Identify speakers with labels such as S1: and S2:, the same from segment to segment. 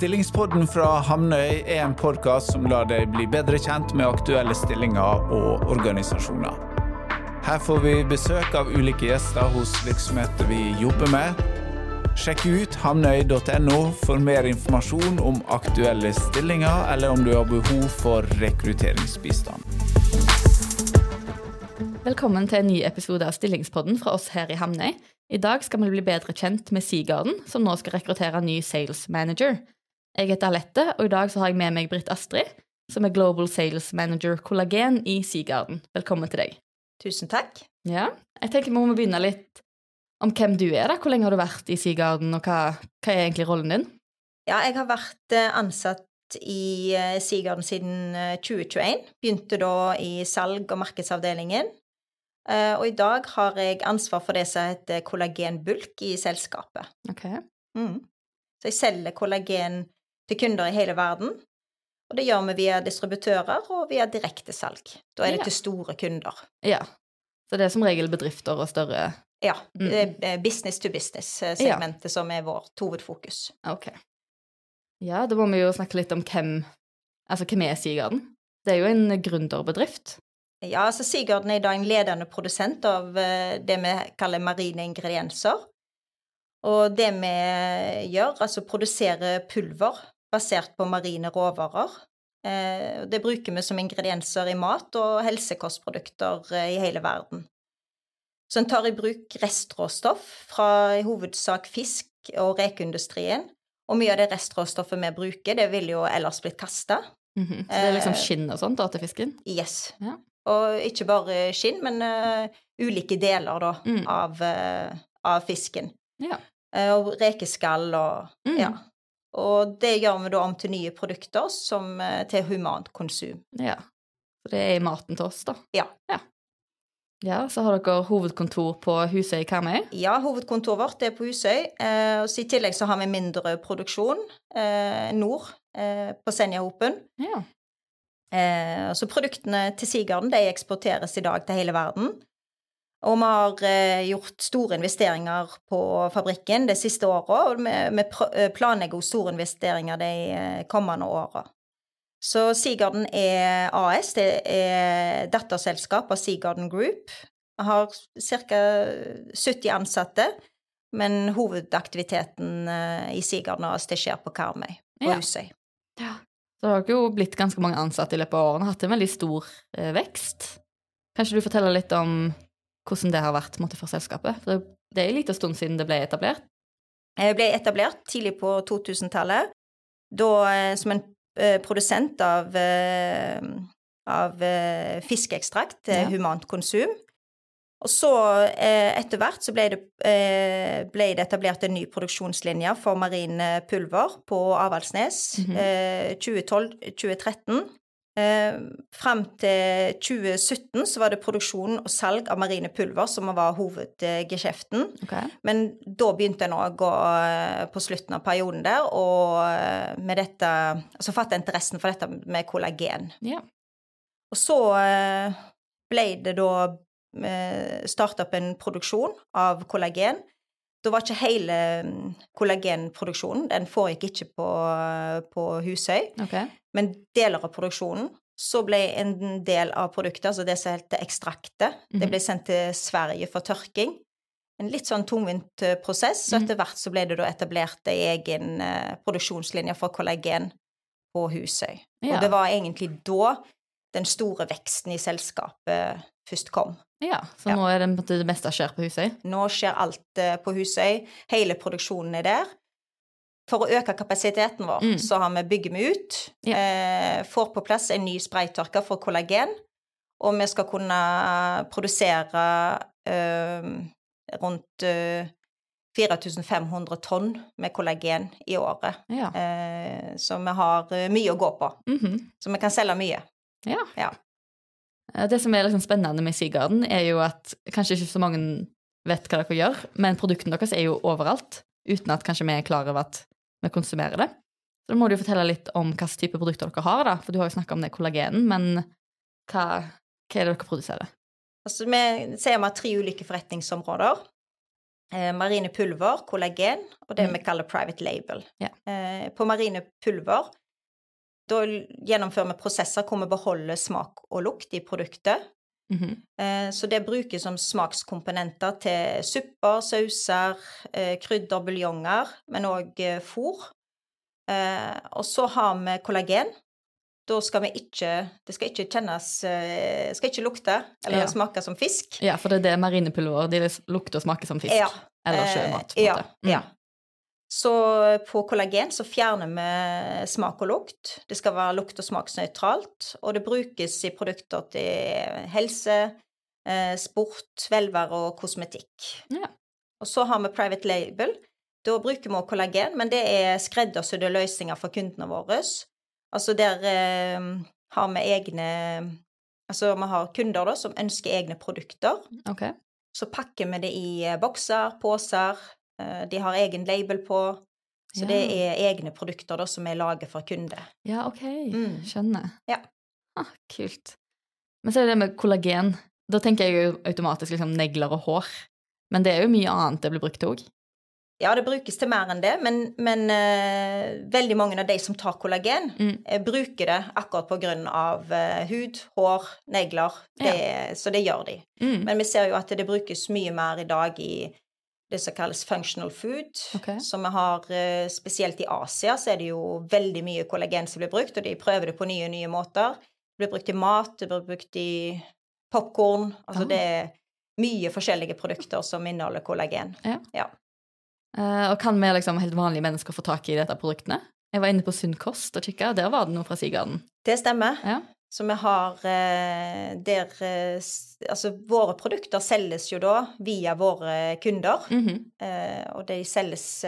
S1: Stillingspodden fra Hamnøy er en podkast som lar deg bli bedre kjent med aktuelle stillinger og organisasjoner. Her får vi besøk av ulike gjester hos virksomheter vi jobber med. Sjekk ut hamnøy.no for mer informasjon om aktuelle stillinger, eller om du har behov for rekrutteringsbistand.
S2: Velkommen til en ny episode av Stillingspodden fra oss her i Hamnøy. I dag skal vi bli bedre kjent med Seagarden, som nå skal rekruttere ny sales manager. Jeg heter Alette, og i dag så har jeg med meg Britt Astrid, som er Global Sales Manager Kollagen i Seagarden. Velkommen til deg.
S3: Tusen takk.
S2: Ja, jeg tenker vi må begynne litt om hvem du er. da. Hvor lenge har du vært i Seagarden, og hva, hva er egentlig rollen din?
S3: Ja, jeg har vært eh, ansatt i eh, Seagarden siden 2021. Begynte da i salg- og markedsavdelingen. Eh, og i dag har jeg ansvar for det som heter kollagenbulk i selskapet.
S2: Ok.
S3: Mm. Så jeg selger kollagen til kunder i hele verden. Og det gjør vi via distributører og via direktesalg. Da er det
S2: Ja.
S3: til store kunder.
S2: Ja. Så det er som regel bedrifter og større
S3: Ja.
S2: Mm.
S3: Det business to business-segmentet som er vårt hovedfokus.
S2: Ok. Ja, da må vi jo snakke litt om hvem Altså, hvem er Sigarden? Det er jo en gründerbedrift.
S3: Ja, altså Sigarden er i dag en ledende produsent av eh, det vi kaller marine ingredienser. Og det vi gjør, altså produserer pulver basert på marine råvarer. Eh, Det bruker vi som ingredienser i mat og helsekostprodukter eh, i hele verden. Så en tar i bruk restråstoff fra i hovedsak fisk og rekeindustrien. Og mye av det restråstoffet vi bruker, det ville jo ellers blitt kasta.
S2: Mhm. Så det er liksom
S3: Eh,
S2: skinn og sånt da, til fisken?
S3: Yes.
S2: Ja.
S3: Og ikke bare skinn, men uh, ulike deler da,
S2: Mm.
S3: av, uh, av fisken.
S2: Ja.
S3: Uh, og rekeskall og
S2: Mm.
S3: Ja. Og det gjør vi da om til nye produkter som, eh, til humant konsum.
S2: Ja. Så det er i maten til oss, da.
S3: Ja.
S2: Ja, ja så har dere hovedkontor på Husøy Karmøy.
S3: Ja, hovedkontoret vårt er på Husøy. Eh, og I tillegg så har vi mindre produksjon eh, nord, eh, på Senjahopen.
S2: Ja.
S3: Eh, så produktene til Sigarden de eksporteres i dag til hele verden. Og vi har eh, gjort store investeringer på fabrikken det siste året, og vi, vi eh, planlegger store investeringer de eh, kommende åra. Så Sigarden er AS, det er datterselskap av Sigarden Group. Vi har ca. 70 ansatte, men hovedaktiviteten eh, i Sigarden AS det skjer på Karmøy og Husøy.
S2: Ja.
S3: ja.
S2: Så det har jo blitt ganske mange ansatte i løpet av årene, hatt en veldig stor eh, vekst. Kanskje du forteller litt om hvordan det har vært måte, for selskapet? For det, er en liten stund siden det ble etablert.
S3: Det ble etablert tidlig på 2000-tallet, da eh, som en eh, produsent av, eh, av eh, fiskeekstrakt til
S2: Ja.
S3: humant konsum. Og så, eh, etter hvert, så ble det, eh, ble det etablert en ny produksjonslinje for marine pulver på Avaldsnes.
S2: mm
S3: -hmm. 2012-2013. Eh, Fram til 2017 så var det produksjon og salg av marine pulver som var hovedgeskjeften.
S2: Okay.
S3: Men da begynte en å gå eh, på slutten av perioden der, og eh, med dette Altså fatte interessen for dette med kollagen.
S2: Yeah.
S3: Og så ble det da starta opp en produksjon av kollagen. Da var ikke hele mm, kollagenproduksjonen, den foregikk ikke på, på Husøy,
S2: okay.
S3: men deler av produksjonen. Så ble en del av produktet, altså det som heter ekstraktet, det
S2: Mhm.
S3: ble sendt til Sverige for tørking. En litt sånn tungvint eh, prosess, og
S2: Mhm.
S3: etter hvert så ble det da etablert ei egen eh, produksjonslinje for kollagen på Husøy.
S2: Ja.
S3: Og det var egentlig da den store veksten i selskapet først kom.
S2: Ja, så
S3: Ja.
S2: nå er det, det meste skjer på Husøy?
S3: Nå skjer alt eh, på Husøy. Hele produksjonen er der. For å øke kapasiteten vår,
S2: Mm.
S3: så har vi bygger vi ut.
S2: Ja.
S3: Eh, får på plass en ny spraytørker for kollagen. Og vi skal kunne produsere eh, rundt eh, 4500 tonn med kollagen i året.
S2: Ja.
S3: Eh, så vi har eh, mye å gå på.
S2: Mhm.
S3: Så vi kan selge mye.
S2: ja. Eh, Det som er liksom spennende med Seagarden, er jo at kanskje ikke så mange vet hva dere gjør, men produktene deres er jo overalt, uten at kanskje vi er klar over at vi konsumerer det. Så da må du jo fortelle litt om hvilken type produkter dere har, da, for du har jo snakka om det kollagenen, men hva, hva er det dere produserer?
S3: Altså, vi sier vi har tre ulike forretningsområder. eh, marine pulver, kollagen, og det
S2: Mm.
S3: vi kaller private label.
S2: Ja.
S3: Eh, på marine pulver da gjennomfører vi prosesser hvor vi beholder smak og lukt i produktet.
S2: Mm
S3: -hmm. Så det brukes som smakskomponenter til supper, sauser, eh, krydder, buljonger, men òg fôr. Eh, Og så har vi kollagen. Da skal vi ikke Det skal ikke kjennes Skal ikke lukte eller
S2: Ja.
S3: smake som fisk.
S2: Ja, for det er det marinepulver de lukter og smaker som fisk.
S3: Ja.
S2: Eller sjømat, på en
S3: ja,
S2: måte. Mm.
S3: ja. Så på kollagen så fjerner vi smak og lukt. Det skal være lukt- og smaksnøytralt, og det brukes i produkter til helse, eh, sport, velvære og kosmetikk.
S2: Ja.
S3: Og så har vi private label. Da bruker vi kollagen, men det er skreddersydde løsninger for kundene våre. Altså der eh, har vi egne Altså vi har kunder da som ønsker egne produkter.
S2: Okay.
S3: Så pakker vi det i eh, bokser, poser. Eh, De har egen label på. Så
S2: Ja.
S3: det er egne produkter da som er laget for kunder.
S2: Ja, ok.
S3: Mm.
S2: Skjønner.
S3: Ja.
S2: Ah, kult. Men så er det det med kollagen. Da tenker jeg jo automatisk liksom negler og hår. Men det er jo mye annet det blir brukt til òg.
S3: Ja, det brukes til mer enn det, men, men uh, veldig mange av de som tar kollagen,
S2: Mm.
S3: uh, bruker det akkurat på grunn av eh, hud, hår, negler. Det, Så det gjør de.
S2: Mm.
S3: Men vi ser jo at det brukes mye mer i dag i det som kalles functional food.
S2: Okay.
S3: Som vi har eh, spesielt i Asia så er det jo veldig mye kollagen som blir brukt, og de prøver det på nye nye måter. Det blir brukt i mat, det blir brukt i popkorn. Altså
S2: Ah.
S3: det er mye forskjellige produkter som inneholder kollagen.
S2: Uh, og kan vi liksom helt vanlige mennesker få tak i dette produktene? Jeg var inne på Sunn kost og kikka, der var det noe fra Sigarden.
S3: Det stemmer.
S2: Ja.
S3: Så vi har eh, der eh, Altså, våre produkter selges jo da via våre kunder,
S2: Mhm.
S3: eh, og de selges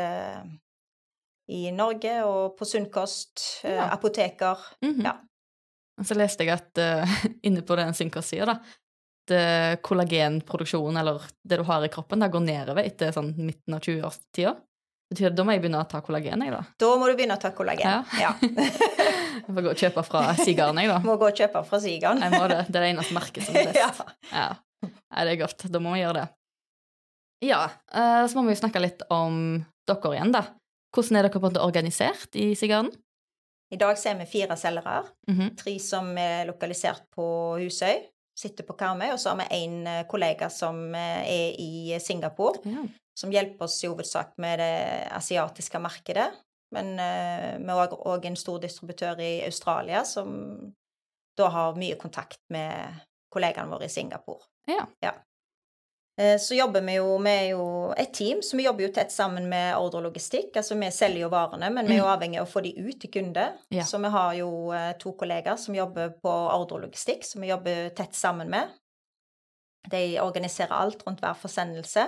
S3: i Norge og på Sunnkost,
S2: Ja.
S3: apoteker.
S2: Mhm.
S3: Ja.
S2: Og så leste jeg at uh, inne på den Sunnkost-sida, da, at kollagenproduksjonen, eller det du har i kroppen, da går nedover etter sånn midten av 20-årstida. Betyr det da må jeg begynne å ta kollagen, jeg, da?
S3: Da må du begynne å ta kollagen.
S2: Ja.
S3: Ja.
S2: Jeg får gå og kjøpe fra Sigarden, jeg, da.
S3: må gå og kjøpe fra Sigaren.
S2: Jeg må det. Det er det eneste merket som er best.
S3: Ja.
S2: Ja. Nei, det er godt. Da må vi gjøre det. Ja, eh, så må vi snakke litt om dere igjen, da. Hvordan er dere på en måte organisert i Sigarden?
S3: I dag så er vi fire selgere.
S2: Mhm.
S3: Tre som er lokalisert på Husøy, sitter på Karmøy, og så har vi en kollega som eh, er i Singapore,
S2: Ja.
S3: som hjelper oss i hovedsak med det asiatiske markedet. Men eh, vi har òg en stor distributør i Australia som da har mye kontakt med kollegaene våre i Singapore.
S2: Ja.
S3: Eh, Så jobber vi jo Vi er jo et team, så vi jobber jo tett sammen med ordre og logistikk. Altså vi selger jo varene, men vi er jo avhengig av å få de ut til kunde.
S2: Ja.
S3: Så vi har jo eh, to kollegaer som jobber på ordre og logistikk, som vi jobber tett sammen med. De organiserer alt rundt hver forsendelse.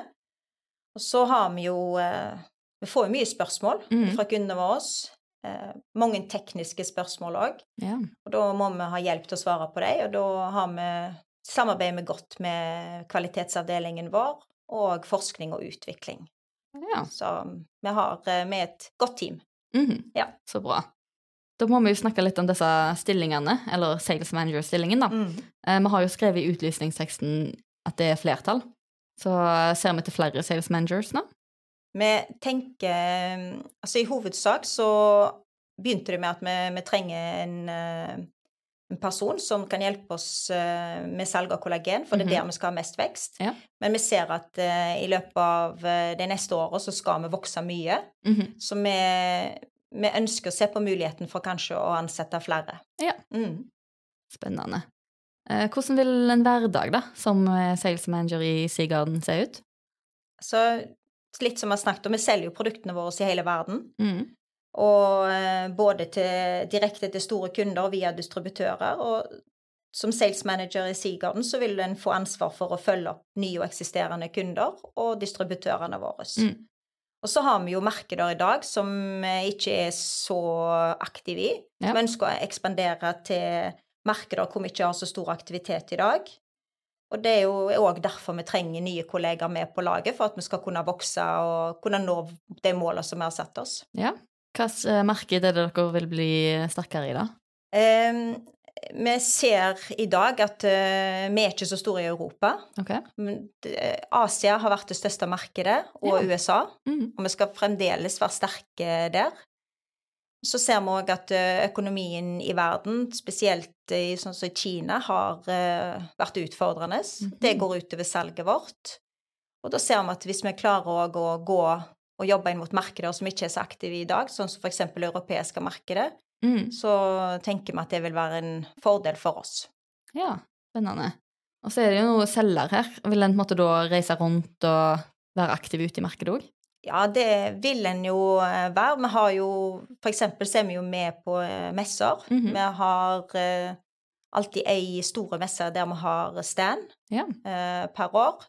S3: Og så har vi jo eh, Vi får jo mye spørsmål
S2: Mhm.
S3: fra kundene våre. Eh, mange tekniske spørsmål òg.
S2: ja.
S3: Og da må vi ha hjelp til å svare på dem, og da har vi samarbeider vi godt med kvalitetsavdelingen vår og forskning og utvikling.
S2: ja.
S3: Så vi har med er et godt team.
S2: Mhm.
S3: Ja.
S2: Så bra. Da må vi jo snakke litt om disse stillingene, eller sales manager-stillingen, da. Eh, Vi har jo skrevet i utlysningsteksten at det er flertall. Så eh, ser vi til flere sales managers nå?
S3: Vi tenker Altså i hovedsak så begynte det med at vi, vi trenger en, eh, en person som kan hjelpe oss eh, med salg av kollagen, for det er
S2: Mhm.
S3: der vi skal ha mest vekst.
S2: Ja.
S3: Men vi ser at eh, i løpet av det de neste året så skal vi vokse mye.
S2: Mhm.
S3: Så vi, vi ønsker å se på muligheten for kanskje å ansette flere.
S2: Ja.
S3: Mm.
S2: Spennende. Eh, Hvordan vil en hverdag, da, som eh, sales manager i Seagarden se ut?
S3: Så litt som vi har snakket om, vi selger jo produktene våre i hele verden.
S2: Mhm.
S3: Og eh, både til, direkte til store kunder via distributører. Og som sales manager i Seagarden så vil en få ansvar for å følge opp nye og eksisterende kunder og distributørene våre.
S2: Mm.
S3: Og så har vi jo markeder i dag som vi ikke er så aktive i.
S2: Ja.
S3: Vi ønsker å ekspandere til markeder hvor vi ikke har så stor aktivitet i dag. Og det er jo òg derfor vi trenger nye kollegaer med på laget, for at vi skal kunne vokse og kunne nå de målene som vi har satt oss.
S2: Ja. Hvilket marked er det dere vil bli sterkere i, da?
S3: Um, vi ser i dag at uh, vi er ikke så store i Europa. Okay. Asia har vært det største markedet, og
S2: Ja.
S3: USA.
S2: Mm.
S3: Og vi skal fremdeles være sterke der. Så ser vi òg at eh, økonomien i verden, spesielt i sånn som Kina, har uh, vært utfordrende.
S2: Mhm.
S3: Det går utover salget vårt. Og da ser vi at hvis vi klarer å gå og jobbe inn mot markeder som ikke er så aktive i dag, sånn som f.eks. det europeiske markedet,
S2: Mm.
S3: så tenker vi at det vil være en fordel for oss.
S2: Ja, spennende. Og så er det jo noe selger her. Vil en på en måte da reise rundt og være aktiv ute i markedet òg?
S3: Ja, det vil en jo eh, være. Vi har jo For eksempel så er vi jo med på messer. messer.
S2: -hmm.
S3: Vi har eh, alltid ei store messe der vi har stand
S2: Ja.
S3: eh, per år.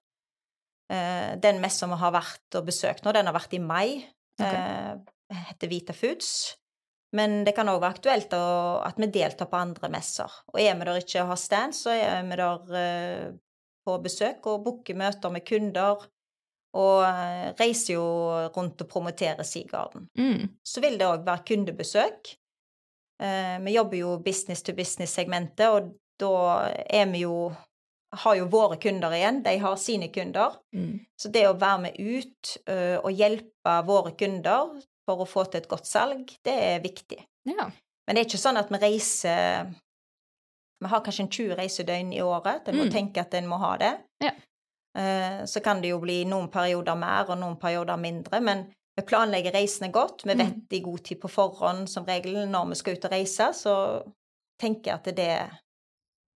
S3: Eh, den messa vi har vært og besøkt nå, den har vært i mai.
S2: Okay.
S3: Eh, heter Vita Foods. Men det kan òg være aktuelt at vi deltar på andre messer. Og er vi der ikke og har stand, så er vi der eh, på besøk og booker møter med kunder. Og reiser jo rundt og promoterer Seagarden.
S2: Mm.
S3: Så vil det òg være kundebesøk. Vi jobber jo business to business-segmentet, og da er vi jo har jo våre kunder igjen, de har sine kunder.
S2: Mm.
S3: Så det å være med ut uh, og hjelpe våre kunder for å få til et godt salg, det er viktig.
S2: Ja.
S3: Men det er ikke sånn at vi reiser Vi har kanskje en 20 reisedøgn i året. En må
S2: Mm.
S3: tenke at en må ha det.
S2: Ja.
S3: Uh, Så kan det jo bli noen perioder mer og noen perioder mindre, men vi planlegger reisene godt. Vi vet
S2: Mm.
S3: i god tid på forhånd som regel når vi skal ut og reise, så tenker jeg at det,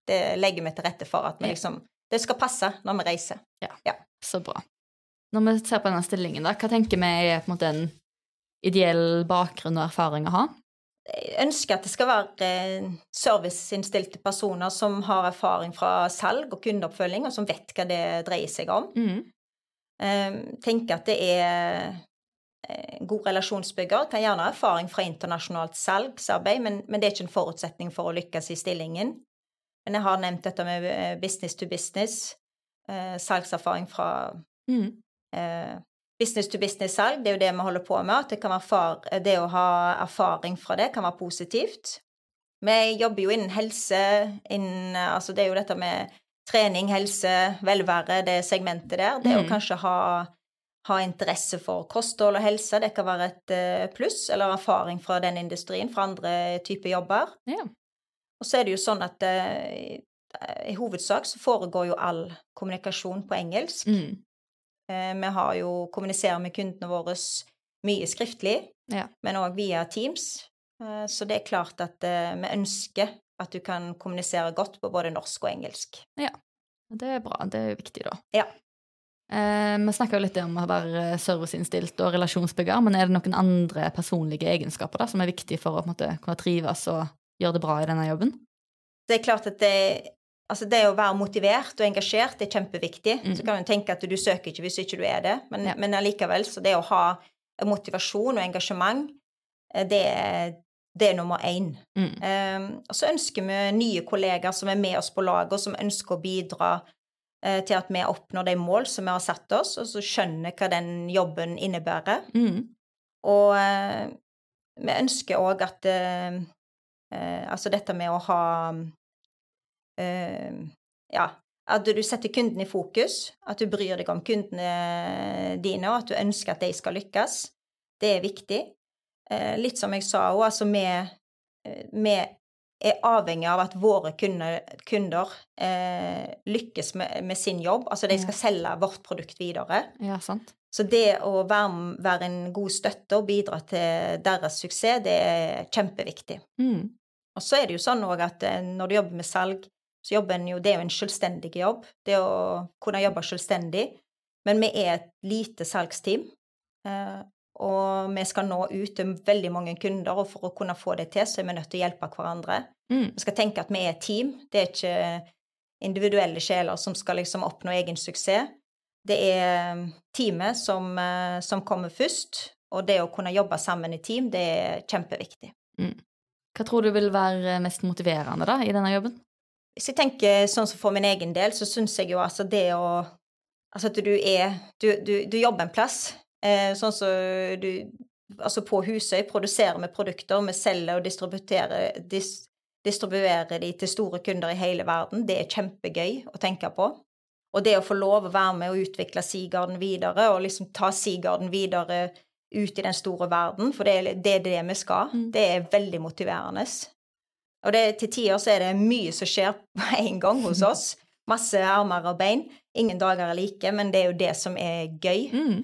S3: det legger vi til rette for at vi liksom Det skal passe når vi reiser.
S2: Ja, Så bra. Når vi ser på denne stillingen, da, hva tenker vi er på en måte en ideell bakgrunn og erfaring å ha?
S3: Jeg ønsker at det skal være eh, serviceinnstilte personer som har erfaring fra salg og kundeoppfølging, og som vet hva det dreier seg om.
S2: Mm.
S3: Eh, tenker at det er eh, god relasjonsbygger. Kan gjerne ha erfaring fra internasjonalt salgsarbeid, men, men det er ikke en forutsetning for å lykkes i stillingen. Men jeg har nevnt dette med eh, business to business, eh, salgserfaring fra
S2: Mm.
S3: eh, business to business-salg, det er jo det vi holder på med. At det, kan være far, det å ha erfaring fra det kan være positivt. Vi jobber jo innen helse, innen Altså det er jo dette med trening, helse, velvære, det segmentet der. Det å
S2: Mm.
S3: kanskje ha, ha interesse for kosthold og helse, det kan være et eh, pluss, eller erfaring fra den industrien, fra andre typer jobber.
S2: Ja.
S3: Og så er det jo sånn at eh, i hovedsak så foregår jo all kommunikasjon på engelsk.
S2: Mm.
S3: Eh, Vi har jo kommuniserer med kundene våre mye skriftlig,
S2: Ja.
S3: men òg via Teams. Eh, Så det er klart at eh, vi ønsker at du kan kommunisere godt på både norsk og engelsk.
S2: Ja, Det er bra. Det er viktig, da.
S3: Ja.
S2: Eh, vi snakka litt om å være serviceinnstilt og relasjonsbygger, men er det noen andre personlige egenskaper da, som er viktige for å måte, kunne trives og gjøre det bra i denne jobben?
S3: Det er klart at det, altså det å være motivert og engasjert er kjempeviktig.
S2: Mm.
S3: Så kan du tenke at du søker ikke hvis ikke du er det, men,
S2: Ja.
S3: men allikevel, så det å ha motivasjon og engasjement, eh, det er, det er nummer én.
S2: Mm.
S3: Um, og så ønsker vi nye kollegaer som er med oss på laget, og som ønsker å bidra eh, til at vi oppnår de mål som vi har satt oss, og så skjønner hva den jobben innebærer.
S2: Mm.
S3: Og uh, vi ønsker òg at eh, eh, Altså dette med å ha eh, Ja, at du setter kunden i fokus, at du bryr deg om kundene dine, og at du ønsker at de skal lykkes. Det er viktig. Eh, litt som jeg sa òg, altså vi, eh, vi er avhengig av at våre kunder, kunder eh, lykkes med, med sin jobb. Altså de skal selge vårt produkt videre.
S2: Ja, sant.
S3: Så det å være, være en god støtte og bidra til deres suksess, det er kjempeviktig.
S2: Mm.
S3: Og så er det jo sånn òg at eh, når du jobber med salg, så jobber en jo Det er jo en selvstendig jobb. Det å kunne jobbe selvstendig. Men vi er et lite salgsteam. Eh, og vi skal nå ut til veldig mange kunder, og for å kunne få det til, så er vi nødt til å hjelpe hverandre.
S2: Mm.
S3: Vi skal tenke at vi er et team. Det er ikke individuelle sjeler som skal liksom oppnå egen suksess. Det er teamet som, eh, som kommer først, og det å kunne jobbe sammen i team, det er kjempeviktig.
S2: Hva tror du vil være mest motiverende da, i denne jobben?
S3: Hvis jeg tenker sånn som for min egen del, så syns jeg jo altså det å Altså at du er Du, du, du jobber en plass. Eh, sånn som du Altså på Husøy produserer vi produkter, vi selger og distribuerer, dis, distribuerer de til store kunder i hele verden. Det er kjempegøy å tenke på. Og det å få lov å være med og utvikle Seagarden videre, og liksom ta Seagarden videre ut i den store verden, for det er det, er det vi skal, mm. det er veldig motiverende. Og det, til tider så er det mye som skjer på en gang hos oss. Masse armer og bein. Ingen dager er like, men det er jo det som er gøy. Mm.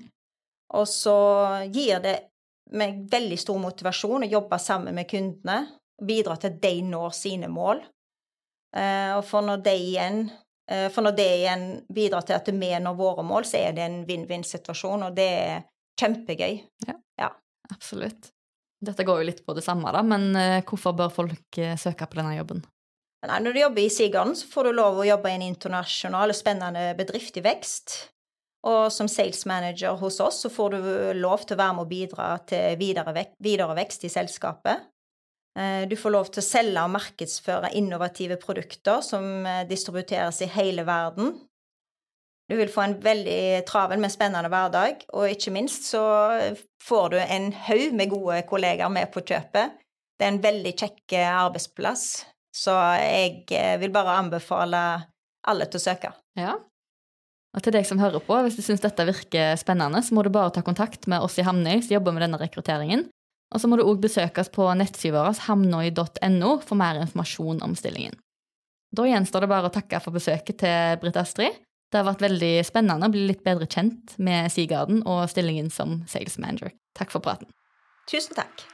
S3: Og så gir det meg veldig stor motivasjon å jobbe sammen med kundene bidra til at de når sine mål. Eh, og for når de igjen eh, for når det igjen bidrar til at vi når våre mål, så er det en vinn-vinn-situasjon, og det er kjempegøy.
S2: Ja, ja. absolutt. Dette går jo litt på det samme, da, men eh, hvorfor bør folk søke på denne jobben?
S3: Nei, når du jobber i Sigarden, så får du lov å jobbe i en internasjonal og spennende bedrift i vekst. Og som sales manager hos oss så får du lov til å være med og bidra til videre, vek videre vekst i selskapet. Eh, du får lov til å selge og markedsføre innovative produkter som eh, distributeres i hele verden. Du vil få en veldig travel, men spennende hverdag, og ikke minst så får du en haug med gode kollegaer med på kjøpet. Det er en veldig kjekk arbeidsplass, så jeg eh, vil bare anbefale alle til å søke.
S2: Ja, og til deg som hører på, hvis du syns dette virker spennende, så må du bare ta kontakt med oss i Hamnøy som jobber med denne rekrutteringen. Og så må du òg besøke oss på nettsida vår hamnøy.no for mer informasjon om stillingen. Da gjenstår det bare å takke for besøket til Britt Astrid. Det har vært veldig spennende å bli litt bedre kjent med Seagarden og stillingen som sales manager. Takk for praten.
S3: Tusen takk.